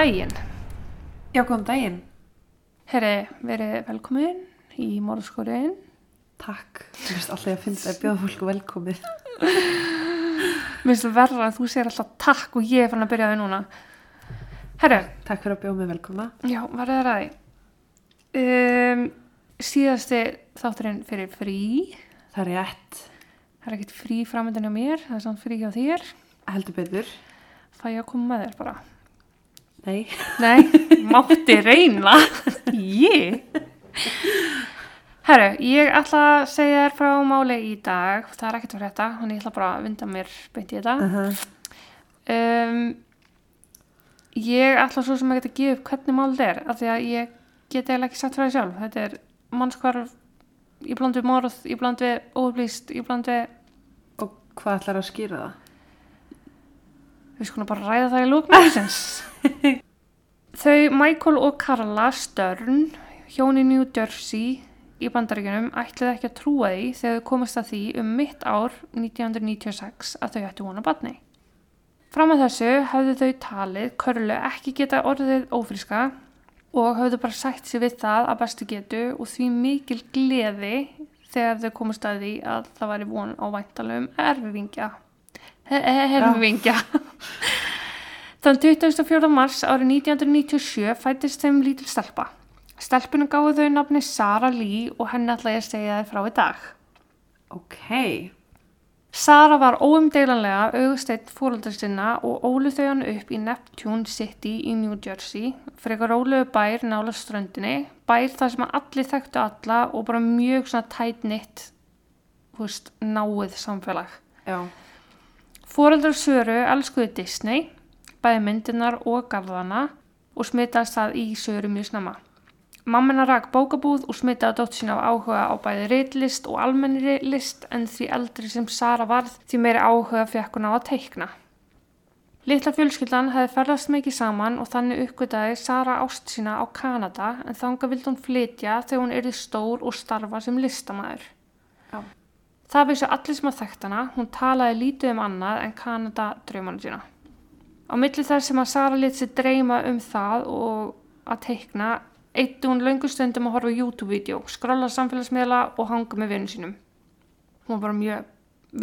Daginn. Já, góðan daginn. Herri, verið velkomin í morðskóriðin. Takk. Þú veist alltaf að finna að bjóða fólku velkomið. Mér finnst það verra að þú segir alltaf takk og ég er fann að byrja þau núna. Herri, Takk fyrir að bjóða mig velkomna. já, var það ræði. Um, síðasti þátturinn fyrir frí. Það er rétt. Það er ekkert frí framöndan hjá mér, það er samt frí hjá þér. Heldur betur. Fæ ég að koma með þér bara. Nei. Nei, mátti reyna. Ég? Herru, ég ætla að segja þér frá máli í dag. Það er ekkert fyrir þetta, þannig ég ætla bara að vinda mér beint í þetta. Uh -huh. Um, ég ætla svo sem ekki að gefa upp hvernig málið er, af því að ég get eiginlega ekki sagt frá því sjálf. Þetta er mannskvarf í bland við morð, í bland við óupplýst, í bland við, Og hvað ætlar að skýra það? Við skulum bara ræða það í lúknæðisins. Þau Michael og Carla Stern, hjón í New Jersey í bandaríkunum, ætluðu ekki að trúa því þegar þau komast að því um mitt ár 1996 að þau ættu vona batni. Fram að þessu hafðu þau talið Körlu ekki geta orðið ófríska og hafðu bara sætt sér við það að bestu getu og því mikil gleði þegar þau komast að því að það væri von á væntalum erfingja. Erfingja. Þann 24. mars árið 1997 fættist þeim lítil stelpa. Stelpunum gáðu þau nafni Sara Lee og henni ætla ég að segja þér frá í dag. Ok. Sara var óumdeilanlega augusteitt fóröldar sinna og ólu þau hann upp í Neptune City í New Jersey, frekar ólegu bær nála ströndinni, bær þar sem allir þekktu alla og bara mjög svona tætt nitt, þú veist, náið samfélag. Já. Fóreldrar Söru elskuðu Disney, bæði myndirnar og garðana og smitaðist það í Söru mjög snemma. Mammina rak bókabúð og smitaði dótt sína á áhuga á bæði reitlist og almennri list en því eldri sem Sara varð því meiri áhuga fekk hún á að teikna. Litla fjölskyldan hefði ferðast mikið saman og þannig uppgötaði Sara ást sína á Kanada en þanga vildi hún flytja þegar hún yrði stór og starfa sem listamæður. Já. Það vissu allir sem að þekkt hana, hún talaði lítið um annað en Kanada draumanu sína. Á milli þess sem að Sara lit sér dreyma um það og að teikna, eitti hún löngu stundum að horfa YouTube-vídeó, skrolla samfélagsmiðla og hanga með vinnu sínum. Hún var bara mjög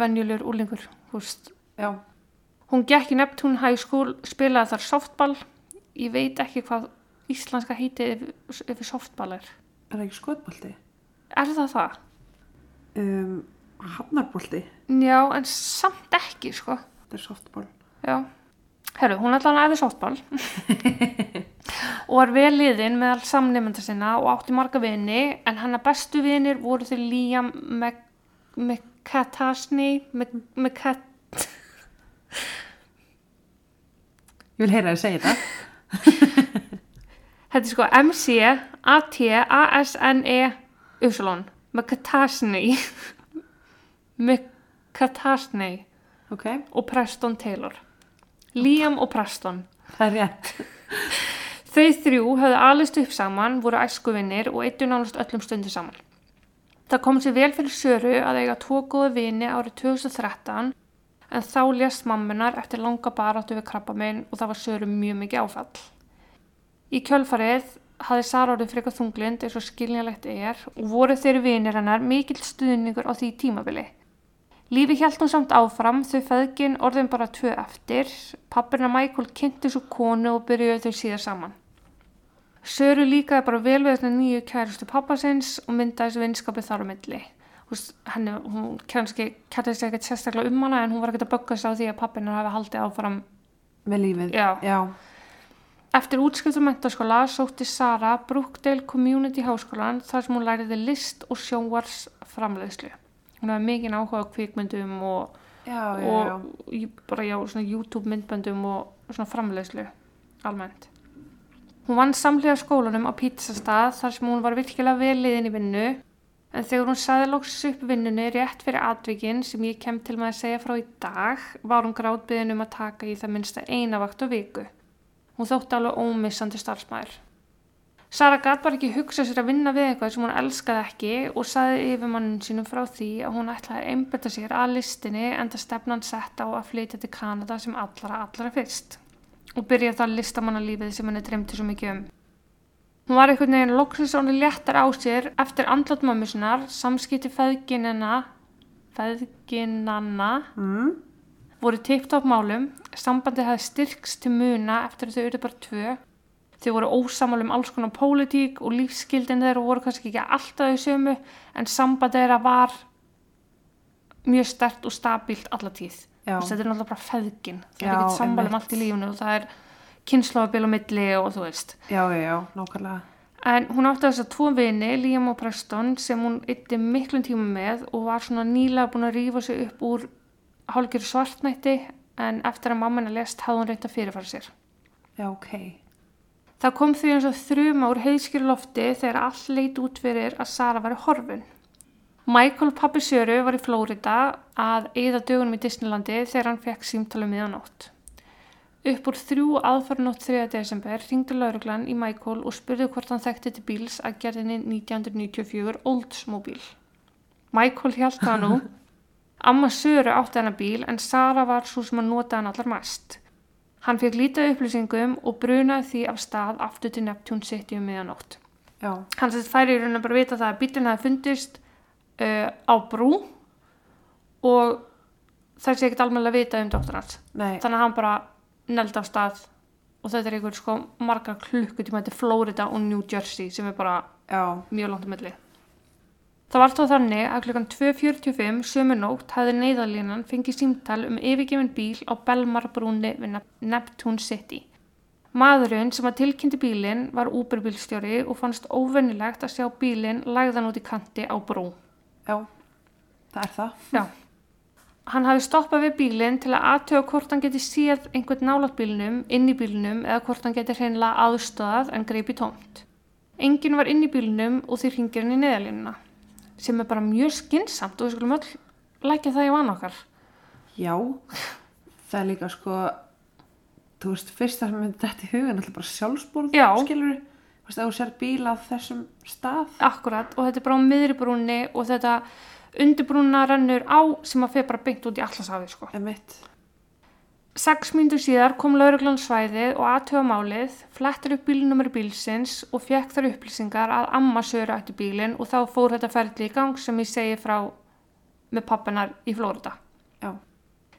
venjulegur úlingur, þú veist. Já. Hún gekk í Neptune High School, spilaði þar softball. Ég veit ekki hvað íslenska heiti yfir, softball er. Er það ekki skotbolti? Er það það? Um, hafnarbolti. Já, en samt ekki, sko. Þetta er softball. Já. Herru, hún ætlaði að æði softball og var vel liðin meðal samnefnda sinna og átti marga vini en hennar bestu vinir voru þeir Liam McCatasney McCat... Ég vil heyra þér segja þetta. Þetta er sko M-C-A-T-A-S-N-E Upsilon McCatasney McCatasney Ok. og Preston Taylor Liam og Preston Það er rétt. Þau þrjú höfðu alist upp saman, voru æskuvinnir og eittu nánast öllum stundu saman. Það kom sér vel fyrir Söru að eiga tvo góða vini árið 2013 en þá lést mammunar eftir langa baráttu við krabbaminn og það var Söru mjög mikið áfall. Í kjölfarið hafði Sara orðið frekar þunglind eins og skiljanlegt er og voru þeirri vinir hennar mikill stuðningur á því tímabili. Lífi hjælt hún samt áfram, þau feðgin orðin bara tvö eftir. Pappirna Michael kynnti svo konu og byrjuðu þau síðar saman. Söru líkaði bara vel við þessna nýju kærustu pappasins og myndaði þessu vinskapið þar á milli. Henni, hún kannski kætti sig ekkert sérstaklega um hana en hún var ekkert að bögga sig á því að pappina hafi haldið áfram. Með lífið. Já. Já. Eftir útskrift á mentaskóla sótti Sara Brookdale Community Háskólan þar sem hún læriði list og sjónvarsframleiðslu. Hún hefði mikið áhuga á kvikmyndum og Já, já, já. og í- bara já, svona YouTube myndböndum og svona framleiðslu almennt. Hún vann samlega skólanum á pizzastað þar sem hún var virkilega vel liðin í vinnu en þegar hún saði lóksis upp vinnunni rétt fyrir atvikin sem ég kem til með að segja frá í dag var hún grátbyðin um að taka í það minnsta eina vakt á viku. Hún þótti alveg ómissandi starfsmæður. Sara gat bara ekki hugsa sér að vinna við eitthvað sem hún elskaði ekki og saði yfirmannin sínum frá því að hún ætlaði að einbetta sér að listinni enda stefnan sett á að flytja til Kanada sem allra allra fyrst. og byrja það listamannalífið sem henni dreymdi svo mikið um. Hún var einhvern veginn henni léttar á sér eftir andlat mömmu sinnar, samskipti feðginina, feðginanna, Mm. voru tipt á málum, sambandi hafði styrkst til muna eftir að þau eru bara tvö. Þau voru ósamal um alls konar pólitík og lífsskildin þeirra voru kannski ekki alltaf þau sömu en sambandi þeirra var mjög stert og stabílt alla tíð. Þetta er náttúrulega bara feðgin. Það er ekkert sammála um allt í lífunu og það er kynnslóðabil á milli og þú veist. Já, já, já, nákvæmlega. En hún átti þess að tvo vini, Liam og Preston, sem hún ytti miklum tíma með og var svona nýlega búin að rífa sig upp úr hálfgjör svartnætti en eftir að mamma hennar lest hafði hún reynt að fyrirfara sér. Já, ok. Það kom því eins og þrjuma úr heiðskjöru lofti þegar all leit út fyrir að Sara var horfin. Michael pappi Söru var í Flórida að eyða dögunum í Disneylandi þegar hann fekk símtalið miðanótt. Upp úr þrjú aðfarnótt 3. desember ringdi lauruglan í Michael og spurði hvort hann þekkti til bíls að gerðinni 1994 Oldsmobile. Michael hjálp það nú. Amma Söru átti hennar bíl en Sara var svo sem að nota hann allar mest. Hann fekk lítið upplýsingum og brunaði því af stað aftur til Neptune City um miðanótt. Já, Hann sett færi í raun að bara vita það að bílinn hafi fundist uh, á brú og það sé ekkert almennilega vita um dóttur hans. nei, Þannig að hann bara neldi af stað og þetta er einhver sko margar klukkutíma til Florida og New Jersey sem er bara já, mjög langt um milli. Það var þá þannig að klukkan 2.45 sömu nótt hafði neyðalínan fengið símtal um yfirgefin bíl á Belmarbrúni við Nep- Neptune City. Maðurinn sem að tilkynnti bílinn var Uber-bílstjóri og fannst óvennilegt að sjá bílinn lagðan út í kanti á brú. já, það er það. Já. Hann hafi stoppað við bílinn til að aðtöga hvort hann geti séð einhvern nálat bílnum, inn í bílnum eða hvort hann geti hreinlega aðstöðað en greipi tómt. Enginn var inn í bílnum og því ringir hann í neðalínuna sem er bara mjög skinsamt og við skulum öll lækja það í van okkar. Já, það er líka sko, þú veist, fyrst það sem myndi þetta í hugan, alltaf bara sjálfsbúrð, Já. skilur þú? Veist, þú sér bíl á þessum stað. Akkurat og þetta er bara á miðri brúnni og þetta undirbrúnna rennur á sem að fer bara beint út í allarsafið sko. Emitt, Seks mínútur síðar kom lauruglan svæðið og aðtöfa málið, flettir upp bílnumur bílsins og fekk þar upplýsingar að amma söru ætti bílinn og þá fór þetta ferli í gang sem ég segi frá með pappinar í Flórida. já,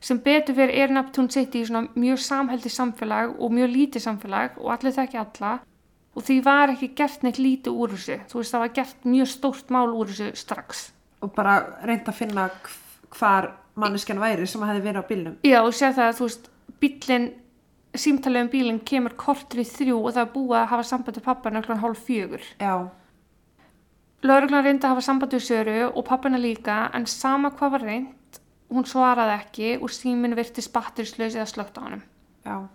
Sem betur fyrir er Neptune City í svona mjög samheldi samfélag og mjög lítið samfélag og allir þekki alla og því var ekki gert neitt lítið úr þessu. Þú veist það var gert mjög stórt mál úr þessu strax. og bara reynda að finna hv- hvar manneskjan væri sem hefði verið á bílnum. Já, og sér það að þú veist, bílinn, símtalið um bílinn kemur kortur í þrjú og það er búið að hafa samband við pappana kl. hálf fjögur. Já, Lörglan reyndi að hafa samband við Söru og pappana líka en sama hvað var reynd, hún svaraði ekki og síminn virtist batterislaus eða slögt á hannum. já,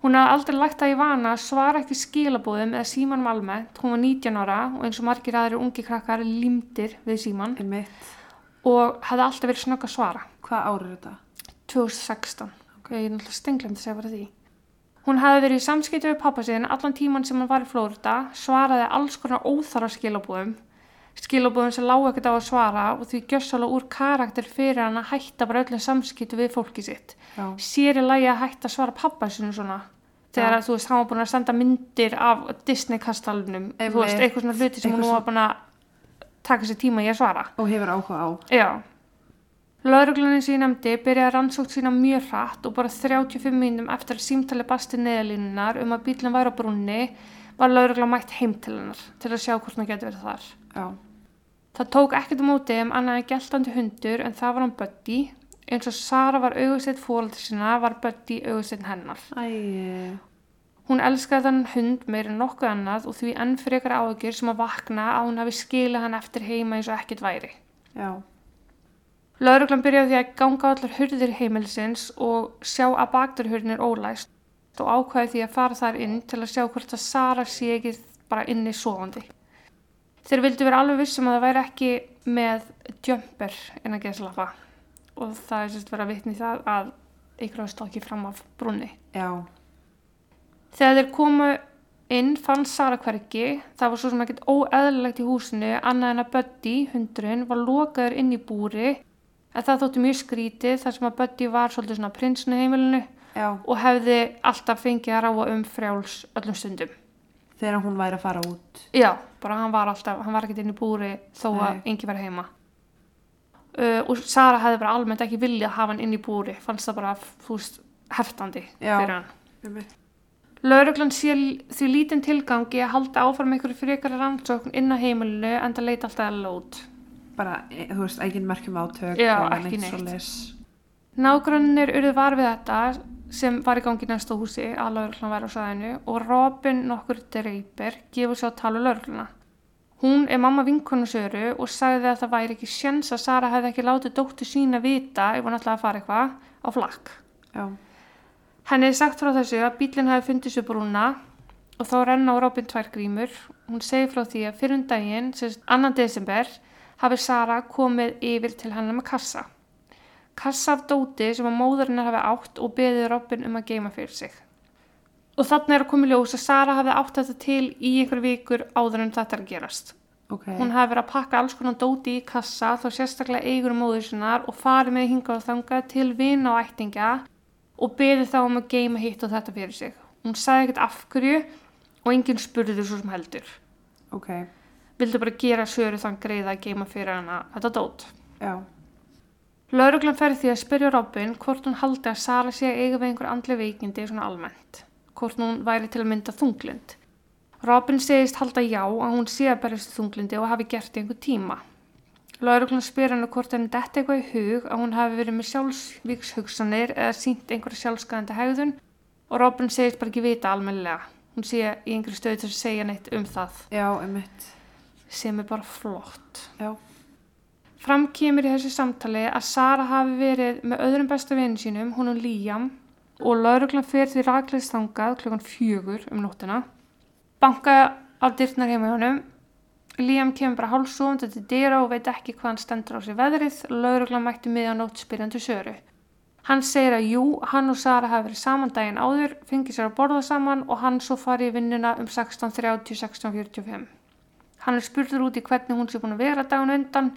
Hún hafði aldrei lagt það í vana að svara ekki skilabóðum eða símanum almennt. Hún var 19 ára og eins og margir aðrir ungi krakkar límdir við síman emitt. Og hefði alltaf verið snögg að svara. Hvað ár er þetta? 2016. Okay. Ég er náttúrulega stenglemt að segja bara því. Hún hafði verið í samskipti við pappa síðan allan tíman sem hann var í Flórida, svaraði alls konar óþara skilabúðum, skilabúðum sem lágu ekkert á að svara og því gjössalega úr karakter fyrir hann að hætta bara öllum samskipti við fólki sitt. Já, Sér í lagi að hætta að svara pappa sinu svona. Þegar að þú veist, hann var búin að senda myndir af Disney-kastalunum, þú veist, eitthvað svona hluti sem hún var búin að taka sér tíma í að svara. og hefur áhuga á. Já. Lauruglunin sem ég nefndi byrjaði rannsókt sína mjög hratt og bara 35 mínum eftir að símtali basti neðalínunar um að bílinn væri á brúnni var laurugla mætt heim til hennar til að sjá hvort hann getur verið þar. Já, Það tók ekkert um móti um annað en geltandi hundur en það var hann Buddy. Eins og Sara var augusteitt fóröldur sinna var Buddy augusteitt hennar. æ, Hún elskaði þann hund meir en nokkuð annað og því enn frekar áhugjur sem að vakna að hún hafi skilað hann eftir heima eins og ekkert væri. já, Lauruglan byrjaði á því að ganga á allar hurðir heimilsins og sjá að bakturhurðin er ólæst og ákvæði því að fara þar inn til að sjá hvort að Sara sé ekki bara inni sofandi. Þeir vildu vera alveg vissum að það væri ekki með jumper en að geðslappa og það er sérst vera vitni í það að ykkur hafa stokkið fram af brunni. já, Þegar þeir komu inn fann Sara hvergi, það var svo sem ekkert óeðlilegt í húsinu annað en að Buddy, hundurinn, var lokaður inn í búri en það þótti mjög skrítið þar sem að Buddy var svolítið svona prinsinu heimilinu Já, og hefði alltaf fengið að ráa um frjáls öllum stundum. þegar hún væri að fara út. Já, bara hann var alltaf, hann var ekkert inn í búri þó að Nei. engi verið heima. Uh, og Sara hefði bara almennt ekki viljað hafa hann inn í búri, fannst það bara, þú veist, heftandi Já. fyrir hann. Lauruglan sé því lítinn tilgangi að halda áfram einhverju frekari rannsókn inn á heimilinu en það leita alltaf að lót. Bara, e, þú veist, ekki merkjum átök. Já, eða ekki neitt. Nágrannir urðu var við þetta sem var í gangi í næsta húsi að lauruglan væri á sæðinu og Robin nokkur dreipir gefur sér að tala laurugluna. Hún er mamma vinkonu Söru og sagði að það væri ekki sjens að Sara hefði ekki látið dóttu sína vita ef hún ætlaði að fara eitthvað á flakk. Já, Henni er sagt frá þessu að bílinn hafi fundið sér brúna og þá renna á Robin tvær grímur. Hún segir frá því að fyrir um daginn, sem sagt 2. desember, hafi Sara komið yfir til hennar með kassa. Kassa af dóti sem að móðurinnar hafi átt og beðið Robin um að geima fyrir sig. Og þannig er að koma í ljós að Sara hafi átt þetta til í einhverju vikur áður en þetta er að gerast. ok. Hún hafi verið að pakka alls konar dóti í kassa þá sérstaklega eigur móður sinnar og farið með hingað og þangað til vina og ættinga og beðið þá um að geima hitt og þetta fyrir sig. Hún sagði ekkert af hverju og enginn spurði þau svo sem heldur. Ok, Vildu bara gera söru þann greiða að geima fyrir hana þetta dót. já, Lauruglan fer því að spyrja Robin hvort hún haldi að Sara sé eiga við einhver andli veikindi svona almennt. Hvort hún væri til að mynda þunglind. Robin segist halda já að hún sé að berjast þunglindi og hafi gert í einhver tíma. Lauruglan spyr henni hvort henni detti eitthvað í hug að hún hafi verið með sjálfsvíkshugsanir eða sínt einhverja sjálfskæðandi hegðun og Robin segist bara ekki vita almennilega. Hún sé í einhverju stöðu til að segja neitt um það já, einmitt. sem er bara flott. Já, Fram kemur í þessu samtali að Sara hafi verið með öðrum besta vinu sínum, hún og Liam, og lauruglan fer því rakleist þangað klukkan fjögur um nóttina. Banka á dyrtnar heima hjá honum. Liam kemur bara hálfsóðandi til dyra og veit ekki hvað hann stendur á sig veðrið. Lauruglan mætti miðja nótt spyrjandi söru. Hann segir að jú, hann og Sara hafi verið saman daginn áður, fengið sér að borða saman og hann svo farið í vinnuna um 16.30-16.45. Hann er spurður út í hvernig hún sé búin að vera dagun undan,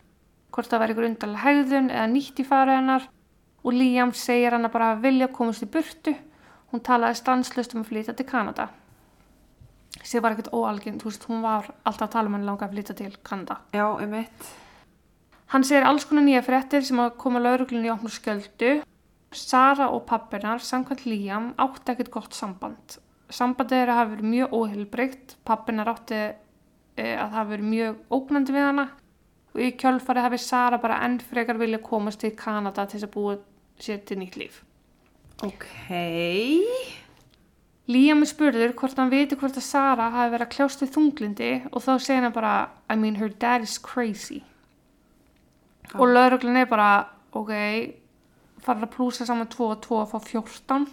hvort það væri ykkur undarlega hegðun eða nýtt í fara hennar og Liam segir hann að bara vilja komast í burtu. Hún talaði stanslust um að flytja til Kanada. Sér var ekkert óalginn, þú veist, hún var alltaf að tala um hann langa að flytja til Kanada. já, einmitt. Hann segir alls konar nýja fréttir sem að koma lauruglunni í opnu skjöldu. Sara og pappinar, samkvæmt Liam, átti ekkert gott samband. Sambandið þeirra hafi verið mjög óheilbreykt. Pappinar átti e, að það hafi verið mjög ógnandi við hana og í kjölfarið hafi Sara bara enn frekar vilja komast til Kanada til þess að búa sér til nýtt líf. Ok, Liam er spurður hvort hann viti hvort að Sara hafi verið að kljást við þunglindi og þá segir hann bara I mean her dad is crazy. Já. og lauruglun er bara ok, farin að plúsa saman 2 og 2 að fá 14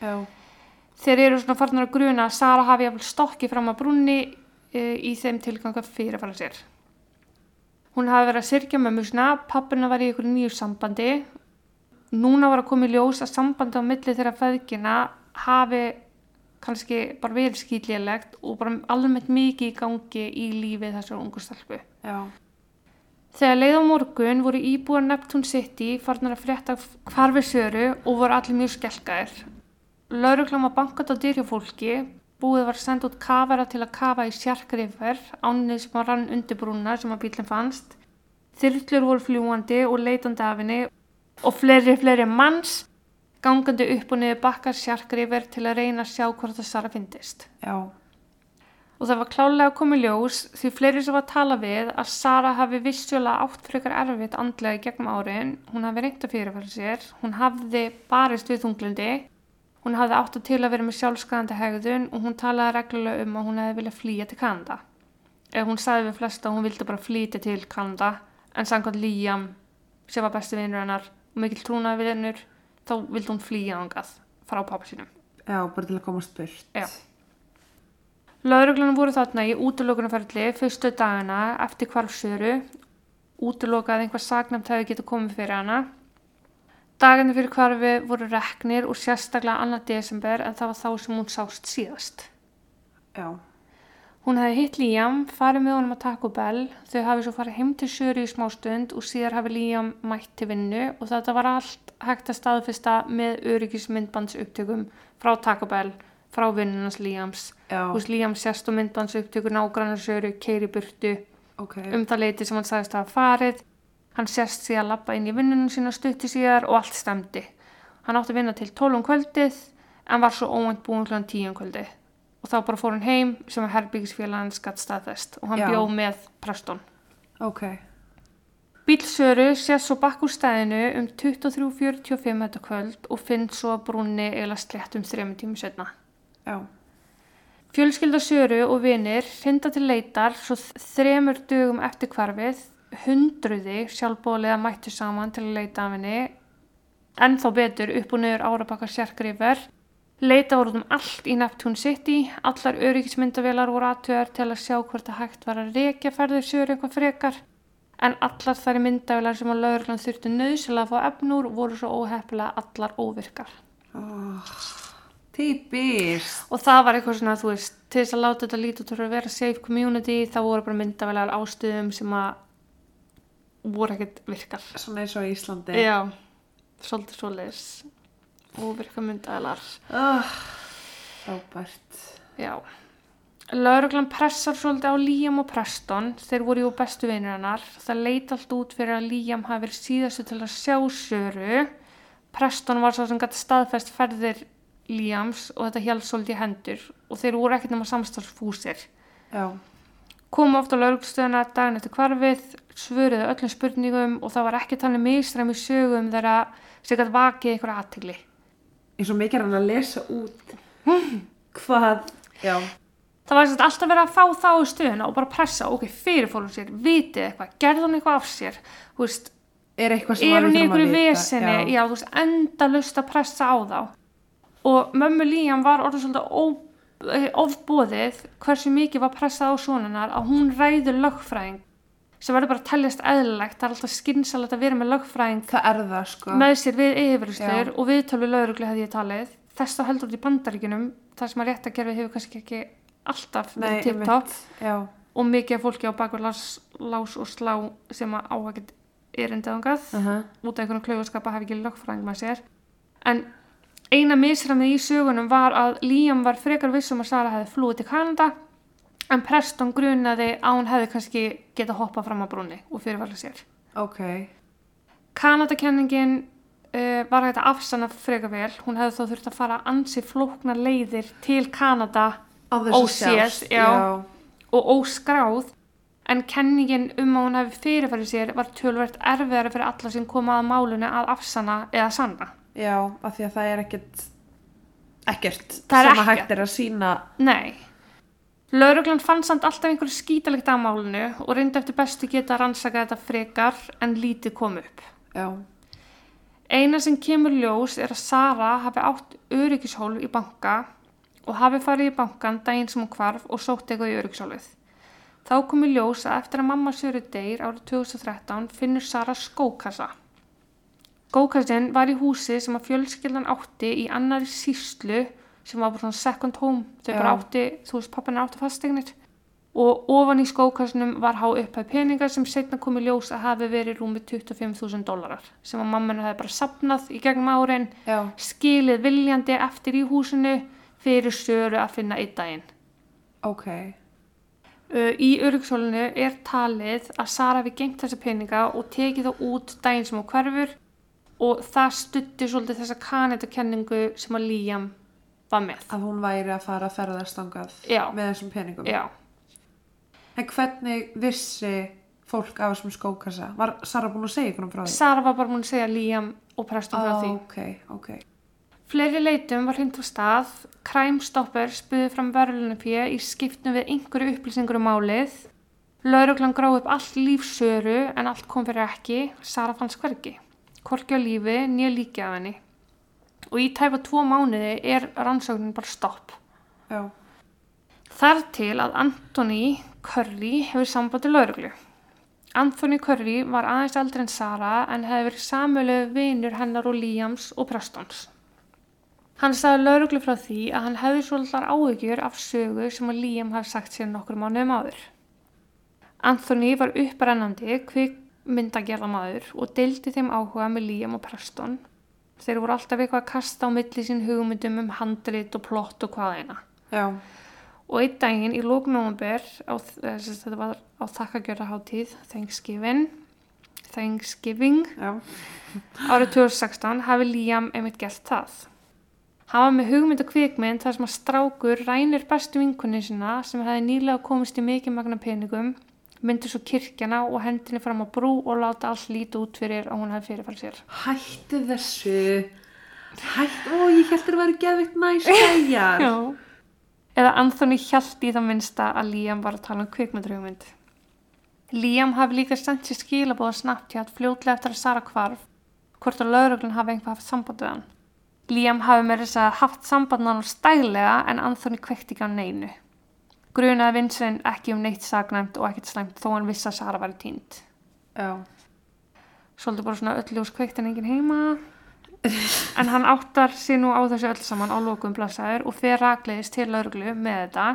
já, þeir eru svona farin að gruna að Sara hafi jafnvel stokki fram að brunni e, í þeim tilganga fyrirfæra sér. Hún hafi verið að syrkja mömmusna pappina var í ykkur nýju sambandi. Núna var að koma í ljós að sambandi á milli þeirra feðgina hafi kannski bara verið skýtlélegt og bara almennt mikið í gangi í lífið þessar ungu stelpu. já, Þegar leið á morgun voru íbúar Neptune City farnar að frétta hvarfi söru og voru allir mjög skelkaðir. Lauruglan var bankat á dyrja fólki, búið var sendt út kafara til að kafa í sjarkrifer, ánið sem var rann undir brúna sem að bílinn fannst. Þyrlur voru fljúandi og leitandi af henni og fleiri, fleiri manns gangandi upp og niður bakkar sjarkrifer til að reyna að sjá hvort það Sara fyndist. já, Og það var klálega að koma í ljós því fleiri sem var að tala við að Sara hafi vissjóla átt frekar erfitt andlega í gegnum árin. Hún hafi reynt að fyrirfæra sér, hún hafði barist við þunglindi, hún hafði átt að til að vera með sjálfskæðandi hegðun og hún talaði reglulega um að hún hefði viljað flýja til Kanada. Eða hún sagði við flesta að hún vildi bara flýta til Kanada en samkvæmt Liam sem var besti vinnur hennar og mikill trúnaði vinnur þá vildi hún flýja ángað frá pappa sínum. já, bara til að komast burt. Já. Lauruglunar voru þarna í útlökunarferðli fyrstu dagana eftir hvarfsöru, útlokað einhver sagnæmt hefði getið komið fyrir hana. Dagarnir fyrir hvarfi voru reknir og sérstaklega annar desember en það var þá sem hún sást síðast. Já, Hún hefði hitt Liam, farið með honum að Taco Bell, þau hafi svo farið heim til Söru í smástund og síðar hafi Liam mætt til vinnu og þetta var allt hægt að staðfesta með öryggismyndbands upptökum frá Taco Bell, frá vinnunans Liams. Já, Hús Liam sérst og myndbands upptökur nágrannar Söru, keiri burtu ok. um það leiti sem hann sagðist að hafa farið. Hann sérst síðan að lappa inn í vinnunum sína stutti síðar og allt stemdi. Hann átti að vinna til 12 um kvöldið en var svo óvænt búin kl. 10 um kvöldið. Og þá bara fór hann heim sem að herbyggisfélagin skatt staðfest og hann Já. bjóð með Preston. Ok, Bílsöru sést svo bakk úr stæðinu um 23.45 þetta kvöld og finnst svo að brúnni eða slett um þrejum tímum setna. já, Fjölskylda Söru og vinir hrinda til leitar svo þremur dögum eftir hvarfið, hundruði sjálfbóliða mættu saman til að leita af henni, en þá betur upp og niður árabakar sérgrifur. Leita voru út um allt í Neptune City, allar öryggismyndavélar voru aðtöðar til að sjá hvort að hægt var að rekja ferður Söru eitthvað frekar, en allar þær myndavélar sem að lauruglan þurftu nöðsilega að fá efnur voru svo óheppilega allar óvirkar. típist. Og það var eitthvað svona, þú veist, til þess að láta þetta lítið út fyrir að vera safe community, þá voru bara myndavelar ástöðum sem að voru ekkert virkar. Svona eins og Íslandi. Já, svolítið svoleiðis. Óvirka myndavelar. Oh, frábært. Já. Lauruglan pressar svolítið á Liam og Preston, þeir voru jú bestu vinir hennar. Það leit allt út fyrir að Liam hafi verið síðastu til að sjá Söru. Preston var svo sem gæti staðfest ferðir Liams og þetta held svolítið hendur og þeir voru ekkert nema samstarfsfúsir. Já, Komu oft á lauruglustöðuna daginn eftir hvarfið, svöruðu öllum spurningum og það var ekki þannig mistræm í sögum þeirra sem gæti vakið einhverja aðtegli. Eins og mikið er hann að lesa út. Hvað, já, Það var alltaf verið að fá þá í stöðuna og bara pressa, ok, fyrirfórum sér, vitið eitthvað, gerði hún eitthvað af sér, þú veist, er hún við í vesinni, já. þú veist, endalust að pressa á þá. Og mömmu Líam var orðið svolítið eh, ofboðið hversu mikið var pressað á sonunar að hún ræður lögfræðing sem verður bara að teljast eðlilegt, það er alltaf skynsalegt að vera með lögfræðing Það er það, sko. með sér við yfirstur Já. og viðtöl við lauruglu hefði ég talið þess þá heldur út í bandaríkunum þar sem að réttakerfi hefur kannski ekki alltaf verið Já, og mikið af fólki á bakveg lás, lás og slá sem að áhagið erindið ángað uh -huh. út af einhvern klaufaskapa hafi ekki lögfræðing með sér en eina misramið í sögunum var að Liam var frekar vissum að Sara hefði flúið til Kanada en Preston grunaði að hún hefði kannski geta hoppað fram á brúnni og fyrirvæla sér ok, Kanadakenningin uh, var hægt að afsanna frekar vel. Hún hefði þó þurft að fara ansi flóknar leiðir til Kanada Óséð, og óskráð. En kenningin um að hún hefði fyrirfærið sér var tölvert erfiðari fyrir alla sem koma að málunni að afsanna eða sanna. Já, af því að það er ekkert, ekkert er sem að hægt er að sína. Nei. Lauruglan fann samt alltaf einhverju skítalegt að málunu og reyndi eftir bestu geta að rannsaka þetta frekar en lítið kom upp. Já, Eina sem kemur ljós er að Sara hafi átt öryggishólf í banka og hafi farið í bankan daginn sem hún hvarf og sótt eitthvað í öryggishólfið. Þá komi ljós að eftir að mamma Söru deyr árið 2013 finnur Sara skókassa. Skókassin var í húsi sem að fjölskyldan átti í annari síslu sem var bara svona second home. Þau bara Já. átti, þú veist, pappina átti fasteignir. Og ofan í skókassinum var há upphæð peningar sem setna komi ljós að hafi verið rúmi 25.000 dólarar sem að mammanu hefði bara sapnað í gegnum árin, já, skilið viljandi eftir í húsinu fyrir Söru að finna einn daginn. ok. Uh, í öryggshólinu er talið að Sara við gengt þessa peninga og tekið þá út daginn sem hún hverfur og það stutti svolítið þessa kanetakenningu sem að Liam var með. Að hún væri að fara að ferðast angað Já. með þessum peningum. Já, En hvernig vissi fólk af þessum skókassa? Var Sara búin að segja ykkur um frá því? Sara var bara múin að segja Liam og prestum frá því. ok, ok. Fleiri leitum var hreint á stað, Crime Stoppers buði fram verðlunapíu í skiptum við einhverju upplýsingur um málið. Lauruglan gráði upp allt lífsöru en allt kom fyrir ekki, Sara fannst hvergi. Korki á lífi, nýja líki af henni. Og í tæfa tvo mánuði er rannsóknin bara stopp. Já, Þar til að Anthony Curry hefur sambandi lauruglu. Anthony Curry var aðeins eldri en Sara en hefði verið samölu vinur hennar og Liams og Prestons. Hann sagði lauruglu frá því að hann hefði svolítið áhyggjur af sögu sem að Liam hafði sagt sér nokkur mánuðum áður. Anthony var upprennandi kvikmyndagerða maður og deildi þeim áhuga með Liam og Preston. Þeir voru alltaf eitthvað að kasta á milli sín hugmyndum um handrit og plott og hvað eina. Já. Og einn daginn í lóknómber, þetta var á þakkagjörðaháttíð, Thanksgiving, Thanksgiving, Já. árið 2016 hafi Liam einmitt gert það. Hann var með hugmynd og kvikmynd þar sem að strákur rænir bestu vinkunni sinna sem hefði nýlega komist í mikið magna peningum, myndi svo kirkjana og hendinni fram á brú og láta allt líti út fyrir að hún hefði fyrirfælt sér. Hættu þessu. Hættu, ó, ég held að það væri geðvikt næst. Já. Eða Anthony hjælt í það minnsta að Liam var að tala um kvikmyndurhugmynd. Liam hafi líka sendt sér skilabóða Snapchat fljótlega eftir að Sara kvarf, hvort að lauruglun hafi einhvað haft samband við hann. Liam hafi með þess að haft samband hann stæglega en Anthony kvekti ekki á neinu. Grunaði vinsinn ekki um neitt sagnæmt og ekkert slæmt þó hann vissi að Sara væri tínt. Já. Svolítið bara svona öll ljós kveikt en engin heima. En hann áttar sér nú á þessu öll saman á lokum blasaður og fer rakleiðis til lauruglu með þetta.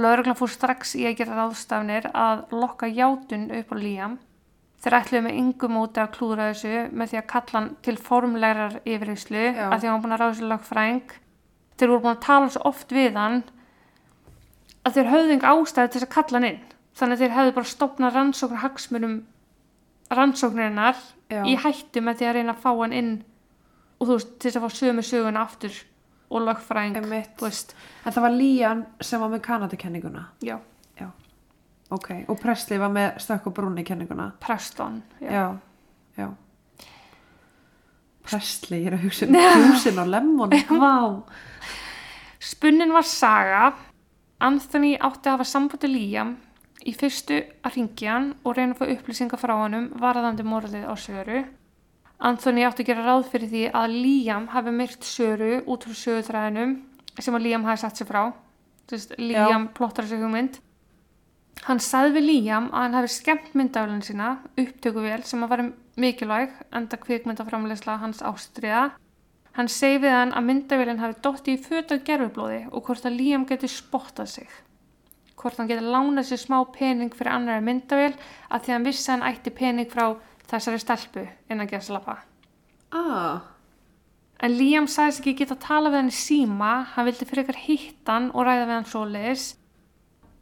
Lauruglan fór strax í að gera ráðstafnir að lokka játun upp á Liam. Þeir ætluðu með yngum móti að klúra þessu með því að kalla hann til formlegar yfirheyslu að því að hann var búin að ráða sér lögfræng. Þeir voru búin að tala svo oft við hann að þeir höfðu enga ástæði til þess að kalla hann inn. Þannig að þeir hefðu bara stopnað rannsóknar hagsmunum rannsóknarinnar Já. í hættu með því að reyna að fá hann inn og þú veist, til þess að fá sömu söguna aftur og veist, En það var Lían sem var með Kanadakenninguna. já, Ok. Og Presley var með stökk og brúni kenninguna. Preston, já. Já. Já. Presley, ég er að hugsa um húsin og lemon. Vá. Spunnin var saga, Anthony átti að hafa sambandi Liam í fyrstu að ringja hann og reyna að fá upplýsingar frá honum varðandi morðið á Söru. Anthony átti að gera ráð fyrir því að Liam hafi myrt Söru út frá sögutræðinum sem að Liam hafi satt sér frá. Veist, Liam plottar þessu hugmynd. Hann sagði við Liam að hann hafi skemmt myndaflun sína, upptökuvél sem að var mikilvæg, enda kvikmyndaframleysla hans ástriða. Hann segi við hann að myndavélinn hafi dotti í fötað gerfublóði og hvort að Liam geti spottað sig. Hvort hann geti lánað sér smá pening fyrir annari myndavél að því hann vissi að hann ætti pening frá þessari stelpu innan geðslappa. Ah. En Liam sagðist ekki geta að tala við hann í síma, hann vildi frekar hitta hann og ræða við hann svoleiðis.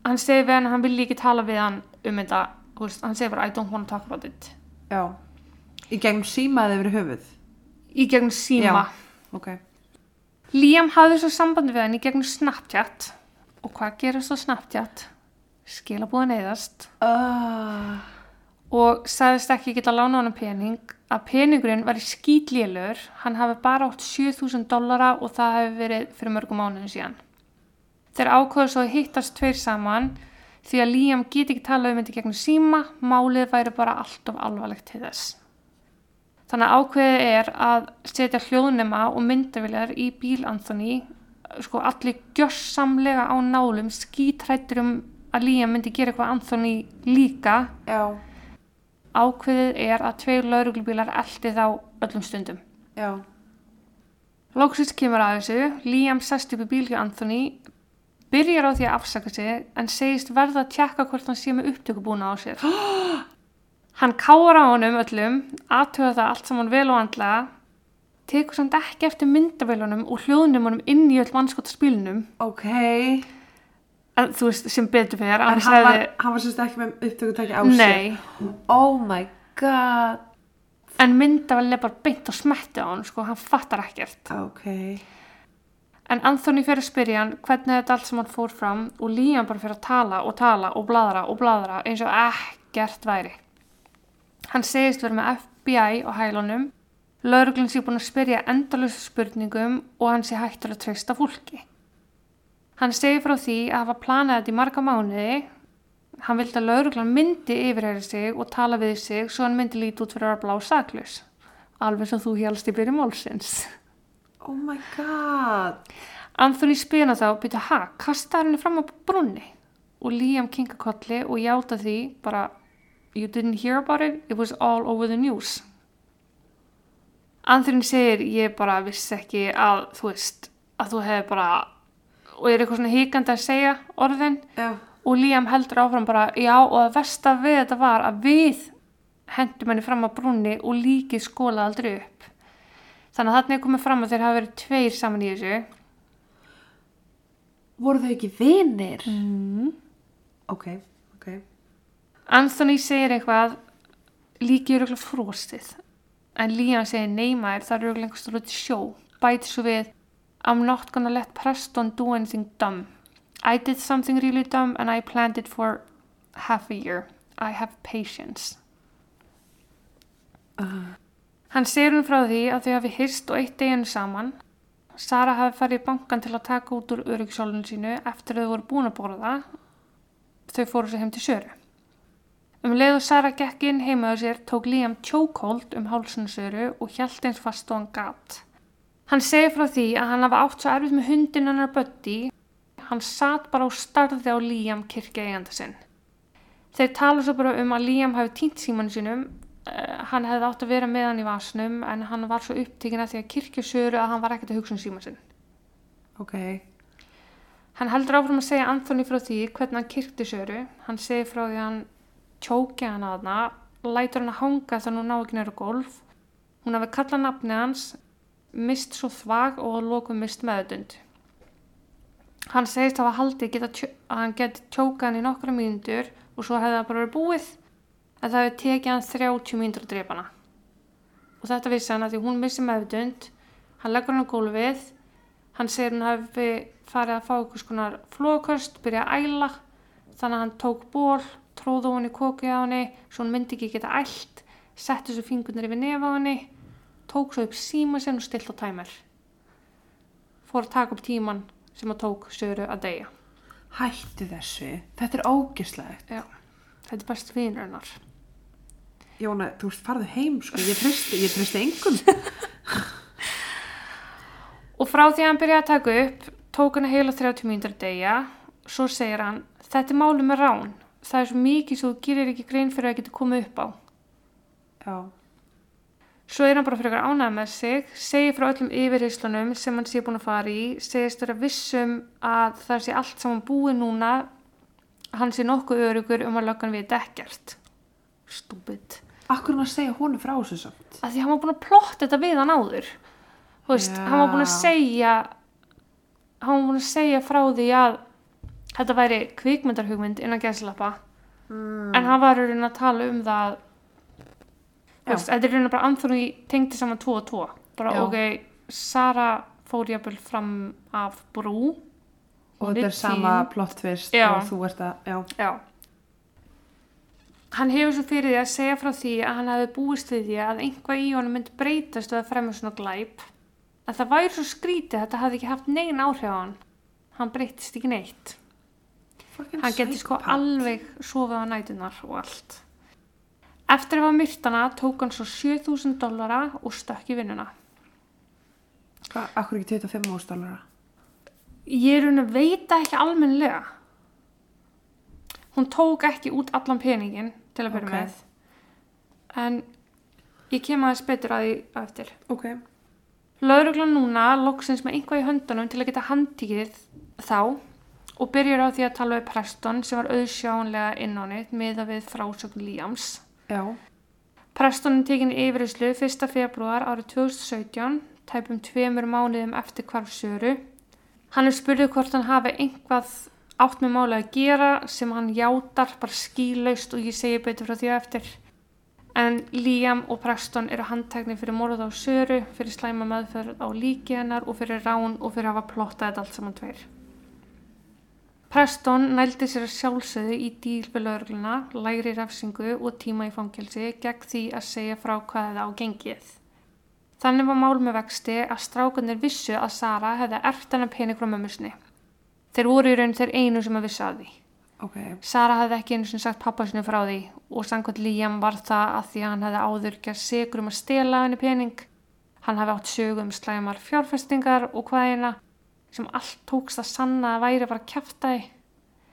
Hann segi við hann að hann vilji ekki tala við hann um þetta, hann segi bara I don't want to talk about it. Já. Í gegnum símaði yfir höfuð. Í gegnum síma. Já. Ok. Liam hafði svo sambandi við hann í gegnum Snapchat og hvað gerist á Snapchat? Skilabúðan eðast Ah. og sagðist ekki geta lána honum pening að peningurinn var í skýtlélur hann hafi bara átt 7000 dollara og það hefði verið fyrir mörgum mánuðin síðan. Þeir ákvöðu svo að hittast tveir saman því að Liam geti ekki talað um þetta gegnum síma, málið væri bara allt of alvarlegt til þess. Þannig að ákveðið er að setja hljóðnema og myndaviljar í bíl Anthony, sko allir gjörsamlega á nálum, skítrættur um að Liam myndi gera eitthvað Anthony líka. Já. Ákveðið er að tveir lauruglubílar eldi þá öllum stundum. Já. Lóksins kemur að þessu, Liam sest upp í bíl hjá Anthony, byrjar á því að afsaka sig en segist verða að tjekka hvort hann sé með upptökubúna á sér. hann kára á honum öllum, aðtöða það allt saman vel og andlega, tekur samt ekki eftir myndavélunum og hljóðnum honum inn í öll mannskottarspílunum, Ok. en þú veist sem betur fyrir, En hann hann var, var sérst ekki með upptökutæki á sér. nei, Oh my god. en myndavélun er bara beint og smetti á hann, sko, hann fattar ekkert. Ok. En Anthony fyrir að spyrja hann hvernig þetta allt sem hann fór fram og Liam bara fyrir að tala og tala og bladra og bladra eins og ekkert væri. Hann segist verið með FBI á hælunum, lauruglun sé búin að spyrja endalösa spurningum og hann sé hættur að treysta fólki. Hann segir frá því að hafa planað þetta í marga mánuði, hann vildi að lauruglan myndi yfirheyri sig og tala við sig svo hann myndi líti út fyrir að blá saklaus. Alveg sem þú hélst í byrju málsins. Oh my god. Anthony spina þá og byrja, ha, kastaði henni fram á brunni og Liam kinka kolli og játa því bara, you didn't hear about it, it was all over the news. Anthony segir ég bara vissi ekki að þú veist að þú hefði bara og er eitthvað svona híkandi að segja orðin Já. og Liam heldur áfram bara já og að versta við þetta var að við hendum henni fram á brúnni og líkið skólaði aldrei upp þannig að þarna er komið fram að þeir hafa verið tveir saman í þessu Voru þau ekki vinir? mm. Ok, ok. Anthony segir eitthvað líkið er auðvitað frostið en Liam segir neymaður það eru auðvitað einhvers stóð sjó bæti svo við I'm not gonna let Preston do anything dumb I did something really dumb and I planned it for half a year I have patience Uh, Hann segir hún frá því að þau hafi hyrst og eitt deginu saman. Sara hafi farið í bankan til að taka út úr öryggisólunum sínu eftir að þau voru búin að borða. Þau fóru sér heim til Söru. Um leið og Sara gekk inn heimaðu sér tók Liam tjókóld um hálsunu Söru og hjælt eins fast og hann gatt. Hann segir frá því að hann hafa átt svo erfitt með hundin hennar Buddy. Hann satt bara og starði á Liam kirkja eiganda sinn. Þeir tala svo bara um að Liam hafi týnt símanu sínum Uh, hann hefði átt að vera með hann í vasnum en hann var svo upptíkin að því að kirkjusöru að hann var ekkert að hugsa um síma sinn. ok. Hann heldur áfram að segja Anthony frá því hvernig hann kirkti söru. Hann segir frá því að hann tjóki hann að hana, lætur hann að hanga þannig að hún ná ekki nýra gólf. Hún hafi kallað nafni hans, mist svo þvag og lokum mist meðutund. Hann segist að hann geti tjókað hann í nokkra mínútur og svo hefði það bara verið búið en það hefði tekið hann 30 mínútur að drepa hana. Og þetta vissi hann að því hún missi meðutund, hann leggur hann á gólfið, hann segir hann hafi farið að fá einhvers konar flóköst, byrja að æla, þannig að hann tók ból, tróði hún í kokið á henni, svo hún myndi ekki geta ælt, setti svo fingurnir yfir nefa á henni, tók svo upp síma sinn og stilt á tæmer. Fór að taka upp tíman sem að tók söru að deyja. Hættu þessu. Þetta er ógislegt. Já, þetta er best vinur hennar. Jóna, þú farðu heim, sko. Ég treysti, engum. Og frá því að hann byrjaði að taka upp, tók hann heila 30 mínútur að deyja, svo segir hann, þetta er máli með rán, það er svo mikið svo þú gerir ekki grein fyrir að geta komið upp á. Já. Svo er hann bara fyrir ánægð með sig, segir frá öllum yfirheyslunum sem hann sé búin að fara í, segist vera vissum að það sé allt saman búið núna, hann sé nokkuð örugur um að löggan við ekkert. Stúbid. Akkur hann að segja honum frá þessu samt. Af því hann var búin að plotta þetta við hann áður. Þú veist, Já. hann var búin að segja, hann var búin að segja frá því að þetta væri kvikmyndarhugmynd innan gæslappa, Mm. en hann var raunin að tala um það veist, þetta er raunin bara Anthony tengdi saman tvo og tvo bara Já. ok, Sara fór jafnvel fram af brú Og þetta er sama týnd. plott fyrst Já. og þú ert að, já. Já Hann hefur svo fyrir því að segja frá því að hann hefði búist við því að einhvað í honum myndi breytast við að fremja svona glæp að það væri svo skrítið að þetta hafði ekki haft negin áhrif á hann hann breytist ekki neitt hann geti sko alveg sofið á nætunar og allt. Eftir að hafa myrt hana tók hann svo 7000 dollara og stökk í vinnuna. Hvað, akkur ekki 25 ástállara? Ég er raun að veita ekki almennilega. Hún tók ekki út allan peningin til að byrja Ok. með. En ég kem aðeins betur að því á eftir. Ok. Lauruglan núna loksins með einhvað í höndunum til að geta handtíkið þá og byrjar á því að tala við Preston sem var auðsjáanlega innánið með að við frásögn Líams. Já. Preston er tekin í yfirheyslu 1. februar árið 2017, tæpum tveimur mánuðum eftir hvarf Söru. Hann er spurðið hvort hann hafi einhvað átt með máli að gera sem hann játar bara skýlaust og ég segi betur frá því á eftir. En Liam og Preston eru handteknir fyrir morð á Söru, fyrir slæma meðferð á líki hennar og fyrir rán og fyrir að hafa plottað þetta allt saman tveir. Preston nældi sér að sjálfsögðu í díl við laurugluna, lægri refsingu og tíma í fangelsi gegn því að segja frá hvað það á gengið. Þannig var mál með vexti að strákanir vissu að Sara hefði erft hennar pening frá mömmusni. Þeir voru í raun þeir einu sem að vissu að því. Ok. Sara hefði ekki einu sem sagt pappa sinni frá því og samkvæmt Liam var það að því að hann hefði áður gerð sigur um að stela henni pening. Hann hefði átt sögu um slæmar fjárfestingar og hvaðina sem allt tókst að sanna að væri bara kjaftaði.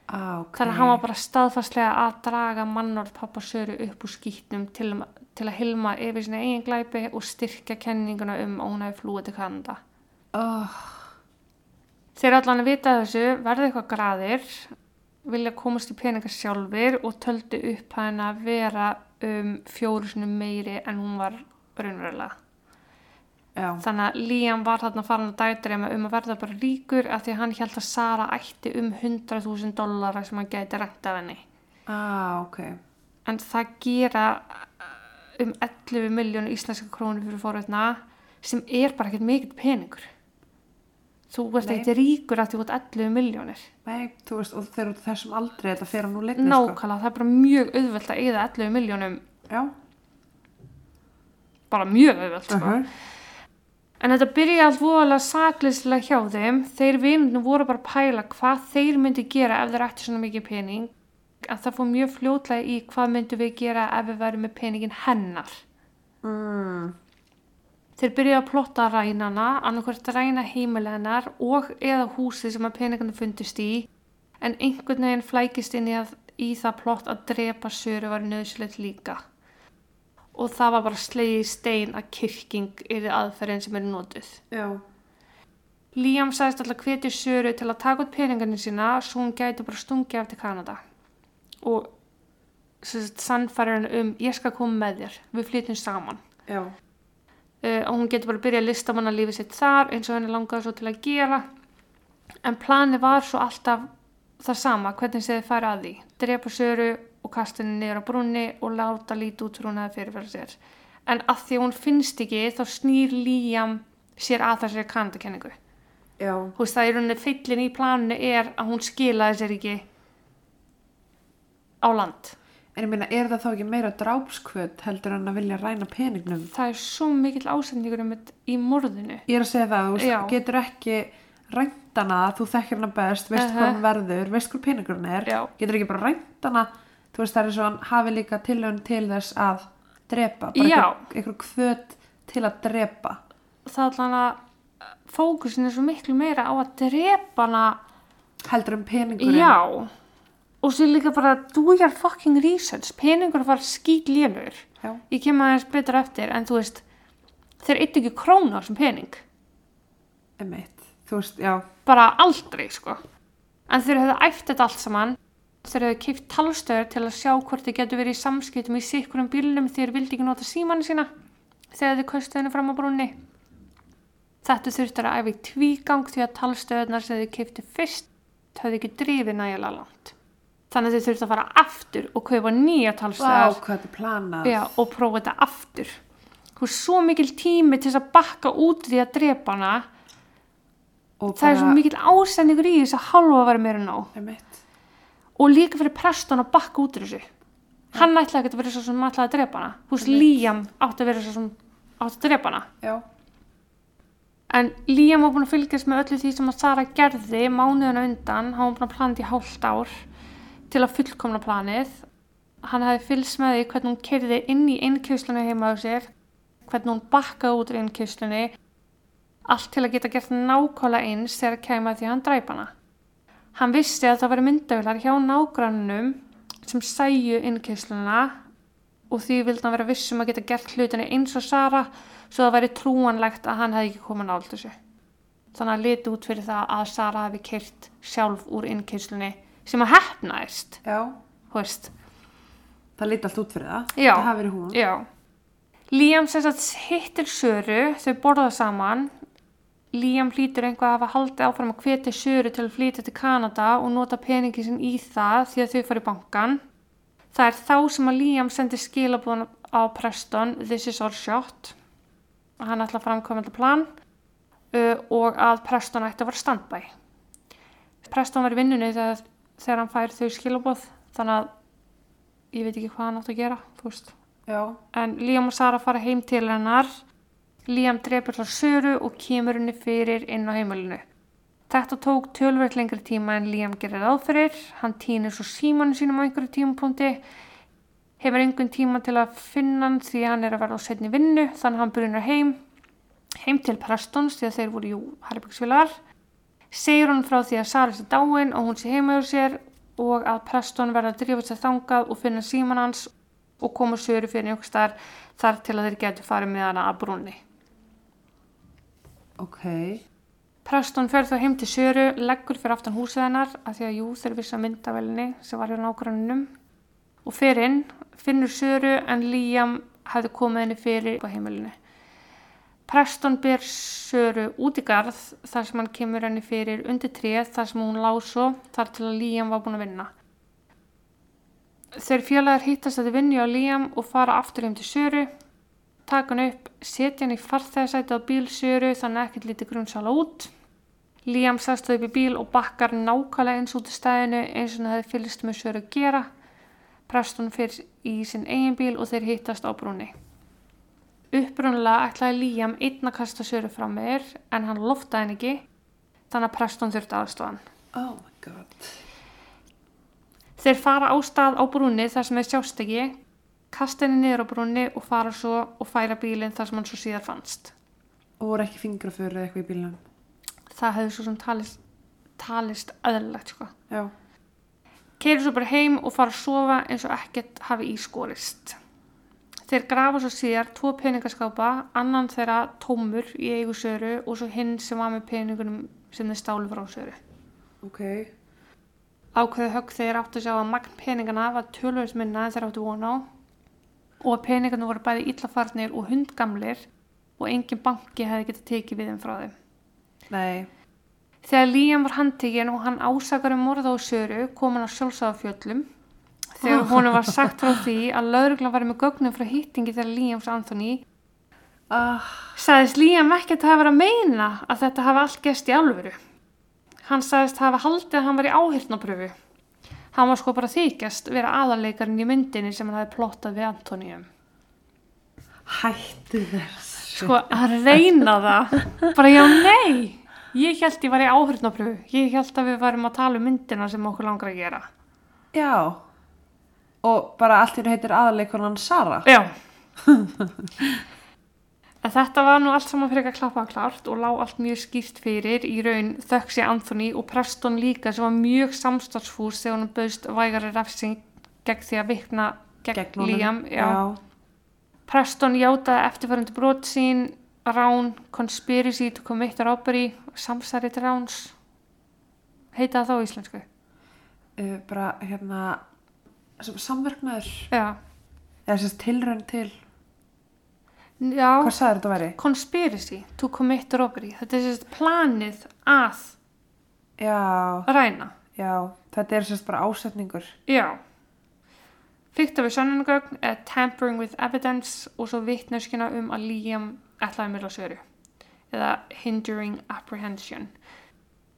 Ah, ok. Þannig að hann var bara staðfastlega að draga mannorð pappa Söru upp úr skýtnum til, til að hilma yfir sína eigin glæpi og styrkja kenninguna um að hún hefði flúið til Kanada. oh, Þeir allan að vita þessu, verði eitthvað graðir, vilja komast í peningar sjálfur og töldu upp hann að vera um fjóru meiri en hún var raunverulega. Já, Þannig að Liam var þarna farin að dætreima um að verða bara ríkur af því að hann held að Sara ætti um 100.000 dollara sem hann gæti rænt af henni. ah, ok En það gera uh, um 11 miljónu íslenska krónu fyrir fórveitna sem er bara ekkert mikill peningur. Þú ert ekkert ríkur af því þú ert 11 miljónir. Nei, þú veist, og þeir eru þessum aldrei þetta fer hann úr leikni, Nákvæmlega, það er bara mjög auðvelt að eyða 11 miljónum, sko. Já, bara mjög auðvelt, sko. uh -huh. En þetta byrjaði allt voðalega sakleyslega hjá þeim. Þeir vinnum voru bara að pæla hvað þeir myndi gera ef þeir ætti svona mikið pening. En það fór mjög fljótlega í hvað myndum við gera ef við værum með peningin hennar. mm, Þeir byrjaði að plotta rænana, annarkvært ræna heimili hennar og eða húsið sem að peninginu fundist í. En einhvern veginn flækist inn í, að, í það plott að drepa söru var nöðsilegt líka. Og það var bara slegið í stein að kyrking er aðferðin sem er notuð. Já, Liam sagðist alltaf hvetja Söru til að taka út peningarnir sína svo hún gæti bara stungið af til Kanada. Og sannfæri hann um ég skal koma með þér, við flytjum saman. Já, uh, og hún getur bara að byrja að lista manna lífið sitt þar eins og henni langaði svo til að gera. En plani var svo alltaf það sama, hvernig þið færi að því. Drepa Söru og kasta henni niður á brunni og láta líti út hún að fyrirfæra sér en að því hún finnst ekki þá snýr Liam sér að þessari kanadakenningu já, þú veist það er rauninni fyllin í planinu er að hún skilaði sér ekki á land en ég meina, er það þá ekki meira drápskvöld heldur en að vilja ræna peningnum? það er svo mikill ásendingur um þetta í morðinu Ég er að segja það, þú veist, Já. getur ekki rænt hana, þú þekkir hana best, veist Uh-huh. hvað hann verður, veist hvað peningurinn er, Já. getur ekki bara rænt hana, þú veist, það er svo hann hafi líka tilhörn til þess að drepa, bara einhver, kvöt til að drepa. það er allan að fókusin er svo miklu meira á að drepa hana. Heldur um peningurinn. já. Og svo líka bara do your fucking research. Peningur var skýt lélur Já. ég kem aðeins betur eftir en þú veist þeir eitt ekki krónu á þessum pening. Einmitt. Þú veist, já, bara aldrei sko. En þeir hefðu æft þetta allt saman þeir hefðu keift talstöður til að sjá hvort þeir getur verið í samskiptum í sikkurum bílnum þegar þeir vildi ekki nota símanni sína þegar þeir köstu henni fram á brúnni. Þetta þurftur að æfa í tvígang því að talstöðunar sem þeir keiftu fyrst höfðu ekki drifið nægilega langt. Þannig að þeir þurftu að fara aftur og kaupa nýja talstöðar planað. Já, og prófa þetta aftur. Þú er svo mikil tími til að bakka út því að drepa hana. Og það er svo mikil ásendingur í þess að halva að vera meira Einmitt. Og líka fyrir preston að bakka út úr þessu. Hann ætlaði ekki að vera svo sem ætlaði að drepa hana. Þú veist, Liam átti að vera svo sem átti að drepa hana. Já, en Liam var búin að fylgjast með öllu því sem að Sara gerði mánuðuna undan, hann var búin að plana í hálft ár til að fullkomna planið. Hann hefði fylgst með því hvernig hún kerði inn í innkjöslunni heima á sér hvernig hún bakkaði út úr innkjöslunni allt til að geta gert nákvæmlega eins þegar kæma því hann dræpa hana hann vissi að það væri myndavilar hjá nágrannum sem sæju innkjösluna og því vildi hann vera vissum að geta gert hlutinni eins og Sara svo það væri trúanlegt að hann hefði ekki komið nált þessu. Þannig að liti út fyrir það að Sara hefði kyrt sjálf úr innkeyslunni sem að hefnaðist, já, þú veist. það líti allt út fyrir það. Já. Það hafi verið hún. Já. Liam sem sagt hittir Söru, þau borða saman. Liam hlýtur einhvað að hafa haldið áfram að hvetja Söru til að flytja til Kanada og nota peningi sinn í það því að þau fari í bankan. Það er þá sem að Liam sendir skilabúðan á Preston, this is our shot. Hann ætla að framkvæma þetta plan uh, og að Preston ætti að vera standby. Preston var í vinnunni þegar, þegar hann fær þau skilabúð, þannig að ég veit ekki hvað hann átti að gera, þú veist. Já, En Liam og Sara fara heim til hennar. Liam drepur það Söru og kemur henni fyrir inn á heimilinu. Þetta tók tölvöld lengri tíma en Liam gerir ráð fyrir. Hann týnir svo símanu sínum á einhverju tímapunkti. Hefur engun tíma til að finna hann því hann er að verða á setni vinnu. Þannig hann brunar heim. Heim til Prestons því að þeir voru jú Harpiksvilar. Segir hann frá því að Sara sé dáin og hún sé heima hjá sér og að Preston verða að drífa sér þangað og finna síman hans og koma söru fyrir einhvers þar, þar til að þeir getur farið með hana að brúnni. Ok. Preston fer þá heim til Söru, leggur fyrir aftan húsið hennar að því að jú þeir vissa myndavelinni sem var hjá nágrannunum og fer inn, finnur Söru en Liam hefði komið henni fyrir á heimilinu. Preston ber Söru út í garð þar sem hann kemur henni fyrir undir tréð þar sem hún lág svo þar til að Liam var búin að vinna. Þeir fjölaðar hittast að þið vinni á Liam og fara aftur heim til Söru taka hann upp, setja hann í farþegarsæti á bílsjöru þannig ekkert lítið grunnsala út. Liam sest upp í bíl og bakkar nákvæmlega eins út í stæðinu eins og hann hefði fylgst með sjöru að gera. Preston fyrir í sinn eigin bíl og þeir hittast á brúni. Uppbrunlega ætlaði Liam einn að kasta sjöru fram með þér en hann loftaði henni ekki þannig að Preston þurfti aðstofan. Oh my god. Þeir fara á stað á brúni þar sem þeir sjást ekki kasta henni niður á brúnni og fara svo og færa bílinn þar sem hann svo síðar fannst. Og voru ekki fingrafur eða eitthvað í bílunum? Það hefði svo sem talist, talist öðlilegt sko. Já. Keiri svo bara heim og fara að sofa eins og ekkert hafi ískorist. Þeir grafa svo síðar tvo peningaskápa, annan þeirra tómur í eigu söru og svo hinn sem var með peningunum sem þeir stálu frá söru. Ok. Ákveðu högg þeir áttu að sjá að magn peningana var tölvöld minna en þeir áttu von á og að peningarnir voru bæði illafarnir og hundgamlir og engin banki hefði getið tekið við þeim frá þeim. Nei. Þegar Líam var handtekinn og hann ásakar um morða á Söru kom hann á sjálfsagafjöllum þegar honum var sagt frá því að lauruglan var með gögnum frá hýttingi þegar Líams Anthony Ah, sagðist Líam ekkert að hafa að meina að þetta hafa allt gest í alvöru. Hann sagðist hafa haldið að hann var í áhyrnapröfu. Hann var sko bara þykjast vera aðarleikarinn í myndinni sem hann hafi plottað við Antoníum. hættu þess. Sko að reyna það, bara já nei, ég held ég var í áhyrnapröfu. Ég held að við varum að tala um myndina sem okkur langar að gera. Já. Og bara allt henni heitir aðaleikonan Sara. Já. En þetta var nú allt saman fyrir ekki að klappa að klárt og lág allt mjög skýrt fyrir í raun þöksi Anthony og Preston líka sem var mjög samstagsfús þegar hann bauðst vægari refsing gegn því að vikna gegn, Gegn. Liam. Já. Já. Preston játaði eftirfærandi brot sín, rán, conspiracy to commit robbery, samsæri til ráns. Heita það þá íslensku? Uh, bara hérna, sem samverknaður. Já. Eða sérst tilraun til. Já, Hvað sagður þetta væri? conspiracy to commit robbery. Þetta er sérst planið að Já, ræna. já. Þetta er sérst bara ásetningur. Já. Fyrta við sönnunagögn er tampering with evidence og svo vittneskina um að Liam ætlaði mjög söru. Eða hindering apprehension.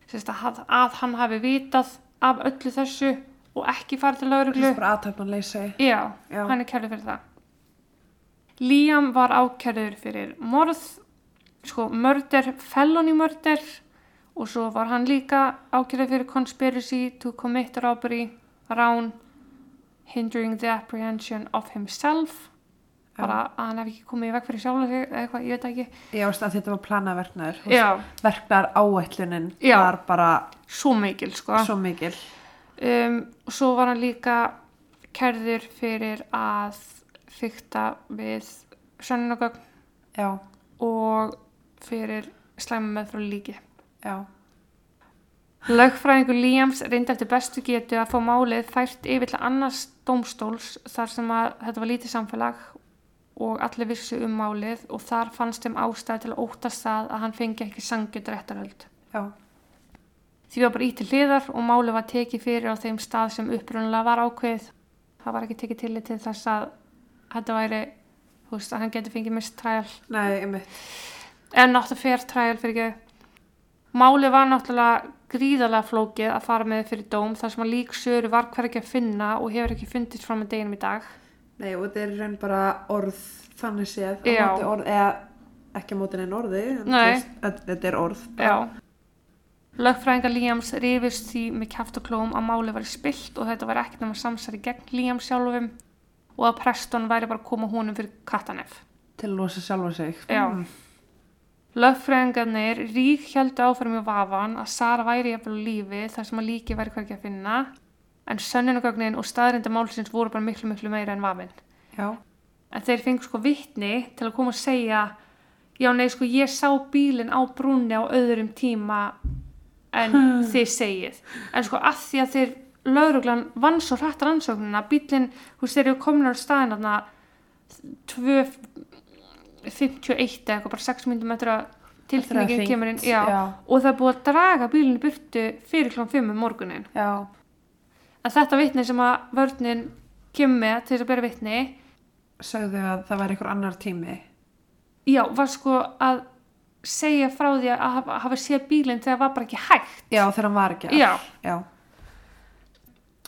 Sérst að, að hann hafi vitað af öllu þessu og ekki farið til lauruglu. er bara aðtöfmanleysi. Já, Já. hann er kærður fyrir það. Liam var ákærður fyrir morð, sko mörder, felony mörder og svo var hann líka ákærður fyrir conspiracy to commit robbery, rán, hindering the apprehension of himself, bara að hann hef ekki komið í veg fyrir sjálf eða eitthvað, ég veit ekki. Já, þetta var planaverknaður. Já, Verknar áætlunin Já. var bara svo mikil sko. svo mikil. Um, og svo var hann líka kærður fyrir að fykta við sönnunagögn Já, og fyrir slæma með frá líki. já. Lögfræðingur Líams reyndi eftir bestu getu að fá málið fært yfir til annars dómstóls þar sem að þetta var lítið samfélag og allir vissu um málið og þar fannst þeim ástæði til að óttast það að hann fengi ekki sangjut réttaröld. Já, Því var bara ítt til hliðar og málið var tekið fyrir á þeim stað sem upprunalega var ákveðið. Það var ekki tekið til þess að þetta væri, þú veist, að hann geti fengið mist træl nei, einmitt. en náttúrulega fair trial fyrir ekki. Málið var náttúrulega gríðarlega flókið að fara með fyrir dóm þar sem að lík söru var hver ekki að finna og hefur ekki fundist fram með deginum í dag. Nei, og þetta er raun bara orð þannig séð. Orð, eða ekki á móti neinn orði. en Þetta er orð. bara. Já. Lögfræðingar Líams rifist því með kæft og klóm að málið var spilt og þetta var ekkert nema samsari gegn Líam sjálfum og að Preston væri bara að koma honum fyrir kattanef. Til að losa sjálfa sig. Mm. Lögfræðingarnir rík heldur áfram í vafan að Sara væri jafnvel lífi þar sem að líki væri hvergi að finna en sönnunagögnin og staðrinda málsins voru bara miklu miklu meira en vafinn. Já, en þeir fengu sko vittni til að koma og segja já nei sko ég sá bílinn á brúnni á öðrum tíma en þið segið en sko að því að þeir lauruglan vann svo hrætt rannsóknina bílinn, þú veist þeir eru komin á staðin þarna 2.51 eða eitthvað bara 6 minnum eftir að tilkynningin kemur inn já, já. og það er búið að draga bílinn burtu fyrir klón 5 um morgunin já, en þetta vitni sem að vörnin kemur með til þess að bera vitni sögðu að það væri einhver annar tími. já, var sko að segja frá því að hafa, hafa séð bílinn þegar það var bara ekki hægt. Já, þegar hann var ekki. Já,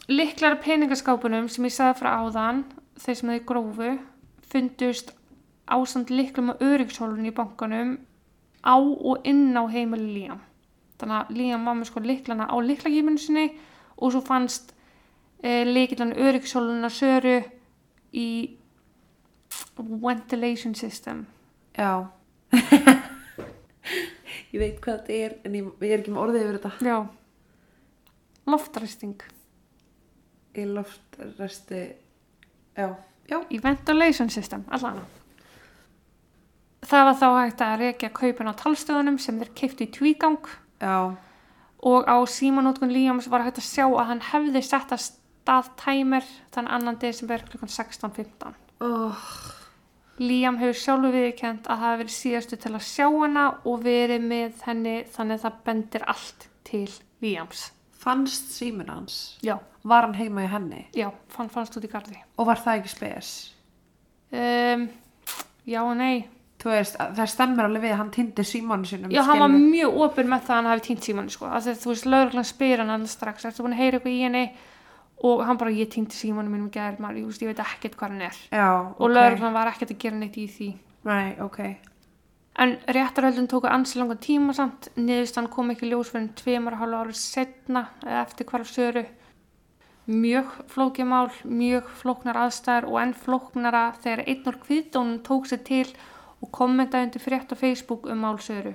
liklar peningaskápunum sem ég sagði frá áðan þeir sem þeir grófu fundust ásamt liklum og öryggshólun í bankanum á og inn á heimili Líam þannig að Líam var með sko liklana á liklagíminu sinni og svo fannst e, liklan öryggshóluna Söru í ventilation system já. ég veit hvað þetta er, en ég, ég er ekki með orðið yfir þetta. já loftræsting Í loftresti, já, já, í ventilation system, allan. Það var þá hægt að rekja kaupin á talstöðunum sem þeir keiptu í tvígang. Já, og á símanótkun Líams var hægt að sjá að hann hefði sett að stað tæmer þann annan desember kl. 16.15 oh, Líam hefur sjálfu viðkjönd að það hafi verið síðastu til að sjá hana og verið með henni þannig að það bendir allt til Líams. Fannst símur hans, já, var hann heima í henni já, fann fannst út í gardi og var það ekki spes? um, já og nei Þú veist, að það stemmir alveg við að hann týndi símanu sinum. Já, hann var mjög opinn með það að hann hafi týnt símanni sko. Að þú veist, lauruglan spyr hann alveg strax, ertu búin að heyra eitthvað í henni og hann bara, ég týndi símanni mínum gær, maður, ég, veist, ég veit ekkert hvað hann er. Já, Og lauruglan var ekkert að gera neitt í því. Nei, ok. En réttarhöldun tóku ansi langan tíma samt, niðurst hann kom ekki ljós fyrir tveimur og hálfa árið setna eftir hvar söru. Mjög flókið mál, mjög flóknar aðstæður og enn flóknara þegar einn úr kviðdónum tók sér til og kommentaði undir frétt á Facebook um mál söru.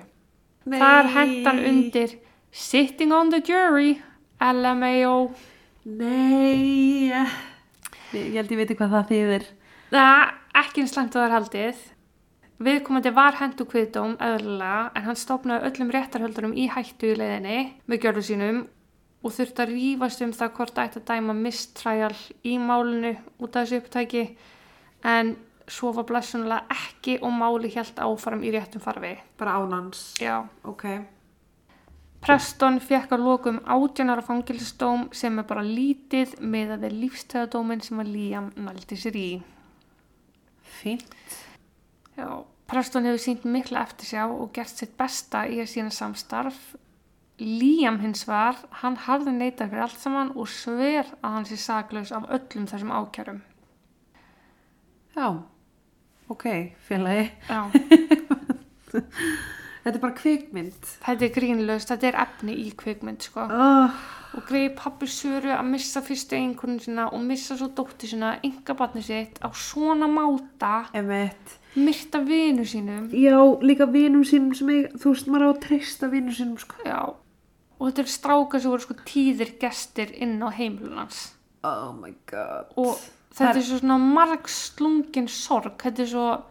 Nei. Þar hendan undir Sitting on the jury LMAO Nei. Ég held ég veit hvað það þýðir. Það ekki eins að það er haldið Viðkomandi var hendu kviðdóm eðlilega en hann stopnaði öllum réttarhöldurum í hættu í leiðinni með gjörðu sínum og þurfti að rífast um það hvort ætti að dæma mistræjal í málinu út af þessu upptæki en svo var blessunlega ekki og máli hjælt áfram í réttum farfi. Bara ánans. Já. Ok. Preston fekk að lokum átjanara fangilsdóm sem er bara lítið með að þeir lífstæðadómin sem að Liam nældi sér í. Fínt. Já, Preston hefur sínt mikla eftir sjá og gert sitt besta í að sína samstarf. Liam hins var, hann harði neitað fyrir allt saman og sver að hann sé saklaus af öllum þessum ákjærum. Já. Ok, félagi. Já, Þetta er bara kvikmynd. þetta er grínlaust, þetta er efni í kvikmynd, sko. Oh. Og greið pappi Söru að missa fyrstu einhvern sína og missa svo dóttir sína, ynga barni sitt, á svona máta, Emmett. myrta vinu sínum. Já, líka vinum sínum sem ég, þú veist, maður á að treysta vinum sínum, sko. Já, og þetta er strákar sem voru sko tíðir gestir inn á heimilunans. Oh my god. og þetta er- er svo svona margslungin sorg, þetta er svo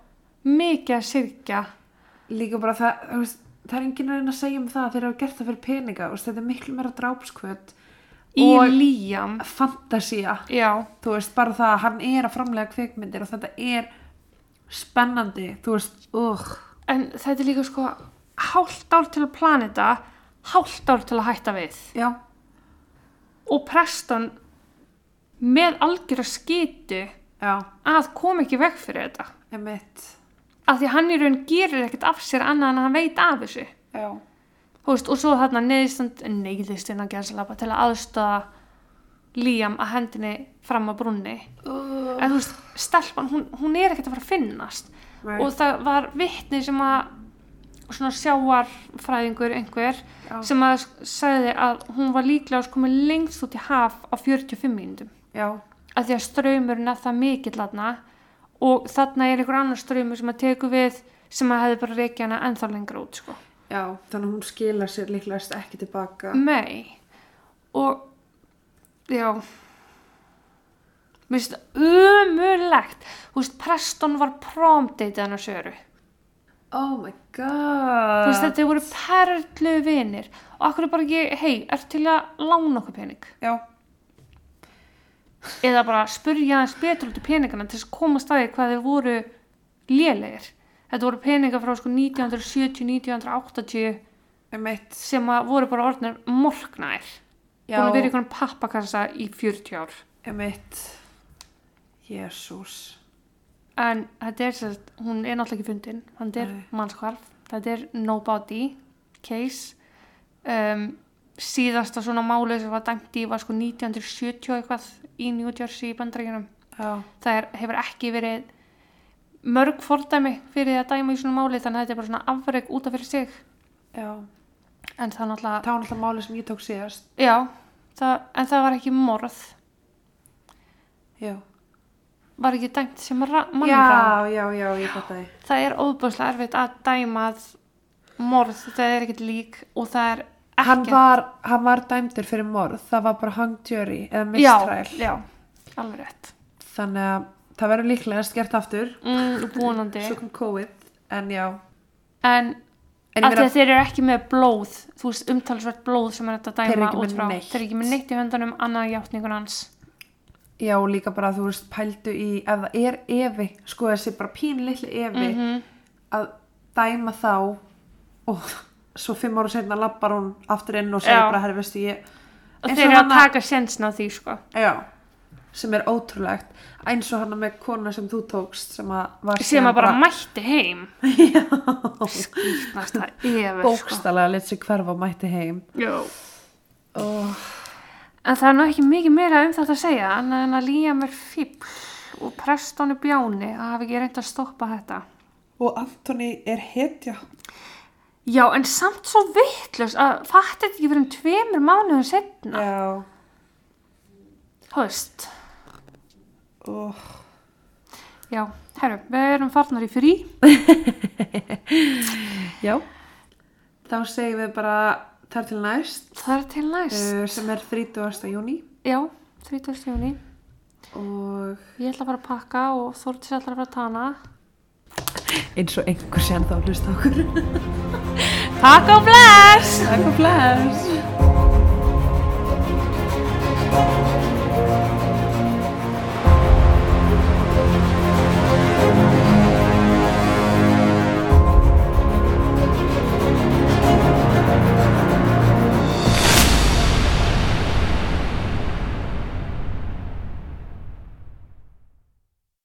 mikið að syrkja Líka bara það, veist, það er enginn að reyna að segja um það að þeir hafa gert það fyrir peninga, veist, þetta er miklu meira drápskvöld í fantasía, já, þú veist, bara það að hann er að framlega kvikmyndir og þetta er spennandi, þú veist, uh, en þetta er líka sko hálft ár til að plana þetta hálft ár til að hætta við. Já, og Preston með algjör að skitu já, að kom ekki veg fyrir þetta. Af því hann í raun gerir ekkert af sér annað en að hann veit af þessu. Veist, og svo þarna neyðistand, neyðist innan gæðsalapa til að aðstöða Líam að hendinni fram á brunni. uh, En þú veist, stelpan, hún, hún er ekkert að fara að finnast. Nei. Og það var vitni sem að, svona sjáarfræðingur einhver, Já. sem að sagði að hún var líklega komin lengst út í haf á 45 mínútum. já, Af því að ströymurinn er það mikill þarna og þarna er einhver annar ströymur sem að teku við sem að hefði bara reykja hana ennþá lengra út, sko. já, þannig að hún skila sér líklegast ekki tilbaka. Nei og já Mér finnst þetta umurlegt. Þú veist, Preston var promdate hann á Söru. Oh my Þú god. veist, þetta voru perlu vinir. Og akkur er bara ekki, hei, er til að lána okkur pening? Já, Eða bara spurja aðeins betur út í peningana til þess að koma staði hvað þeir voru lélegir. Þetta voru peningar frá sko 1970, 1980 einmitt. sem að voru bara orðnir morgnaðir. Búin að vera í einhvern pappakassa í 40 ár. einmitt. Jésús. En þetta er sérst, hún er náttúrulega ekki fundin, hann er mannskvarf, þetta er nobody case. Um, síðasta svona málið sem var dæmt í var sko 1970 og eitthvað í New Jersey í bandrækjunum. Það er, hefur ekki verið mörg fordæmi fyrir að dæma í svona máli þannig að þetta er bara svona afreg út af fyrir sig. já. En það náttúrulega, Það var náttúrulega málið sem ég tók síðast. já, það, en það var ekki morð, Já. Var ekki dæmt sem mannrán. Já, já, já, ég fattaði. það er óbúslega erfitt að dæma að morð, það er ekkert lík og það er ekki Hann var, hann var dæmdur fyrir morð. Það var bara hung jury eða mistræl. já, já, alveg rétt Þannig að það verður líklegast gert aftur. mm, kom COVID. En já. en, En ég meina, þeir eru ekki með blóð þú veist umtalsvert blóð sem er þetta að dæma út frá þeir eru ekki með neitt í höndunum annað hjáttningun hans já, líka bara þú veist, pældu í, ef það er evi, sko þessi bara pínlitli evi, mm að dæma þá og svo fimm ára setna lappar hún aftur inn og segir Já. bara, herri, veistu, ég, og þeir eru að taka sjensna á því sko já, sem er ótrúlegt. Eins og hann með kona sem þú tókst sem að var sem að bara mætti heim skrýtnast það yfir sko. bókstælega lit sig hverfa mætti heim. Já. Og En það er nú ekki mikið meira um þetta að segja annað en að Líam er fíbl og Preston er bjáni að hafa ekki reynd að stoppa þetta. Og Antoni er hetja. Já, en samt svo vittlust að fatta þetta ekki fyrir um tveimur mánuðum setna. Já. Veist. Og Já, herru, við erum farnar í frí. já. Þá segjum við bara þar til næst Það er til næst. uh, sem er 30. júni Já, 30. júni. og Ég ætla að fara að pakka og Þórtis ætla að fara að tana. eins og einhver sér þá hlusta okkur. Takk og bless! Takk og bless.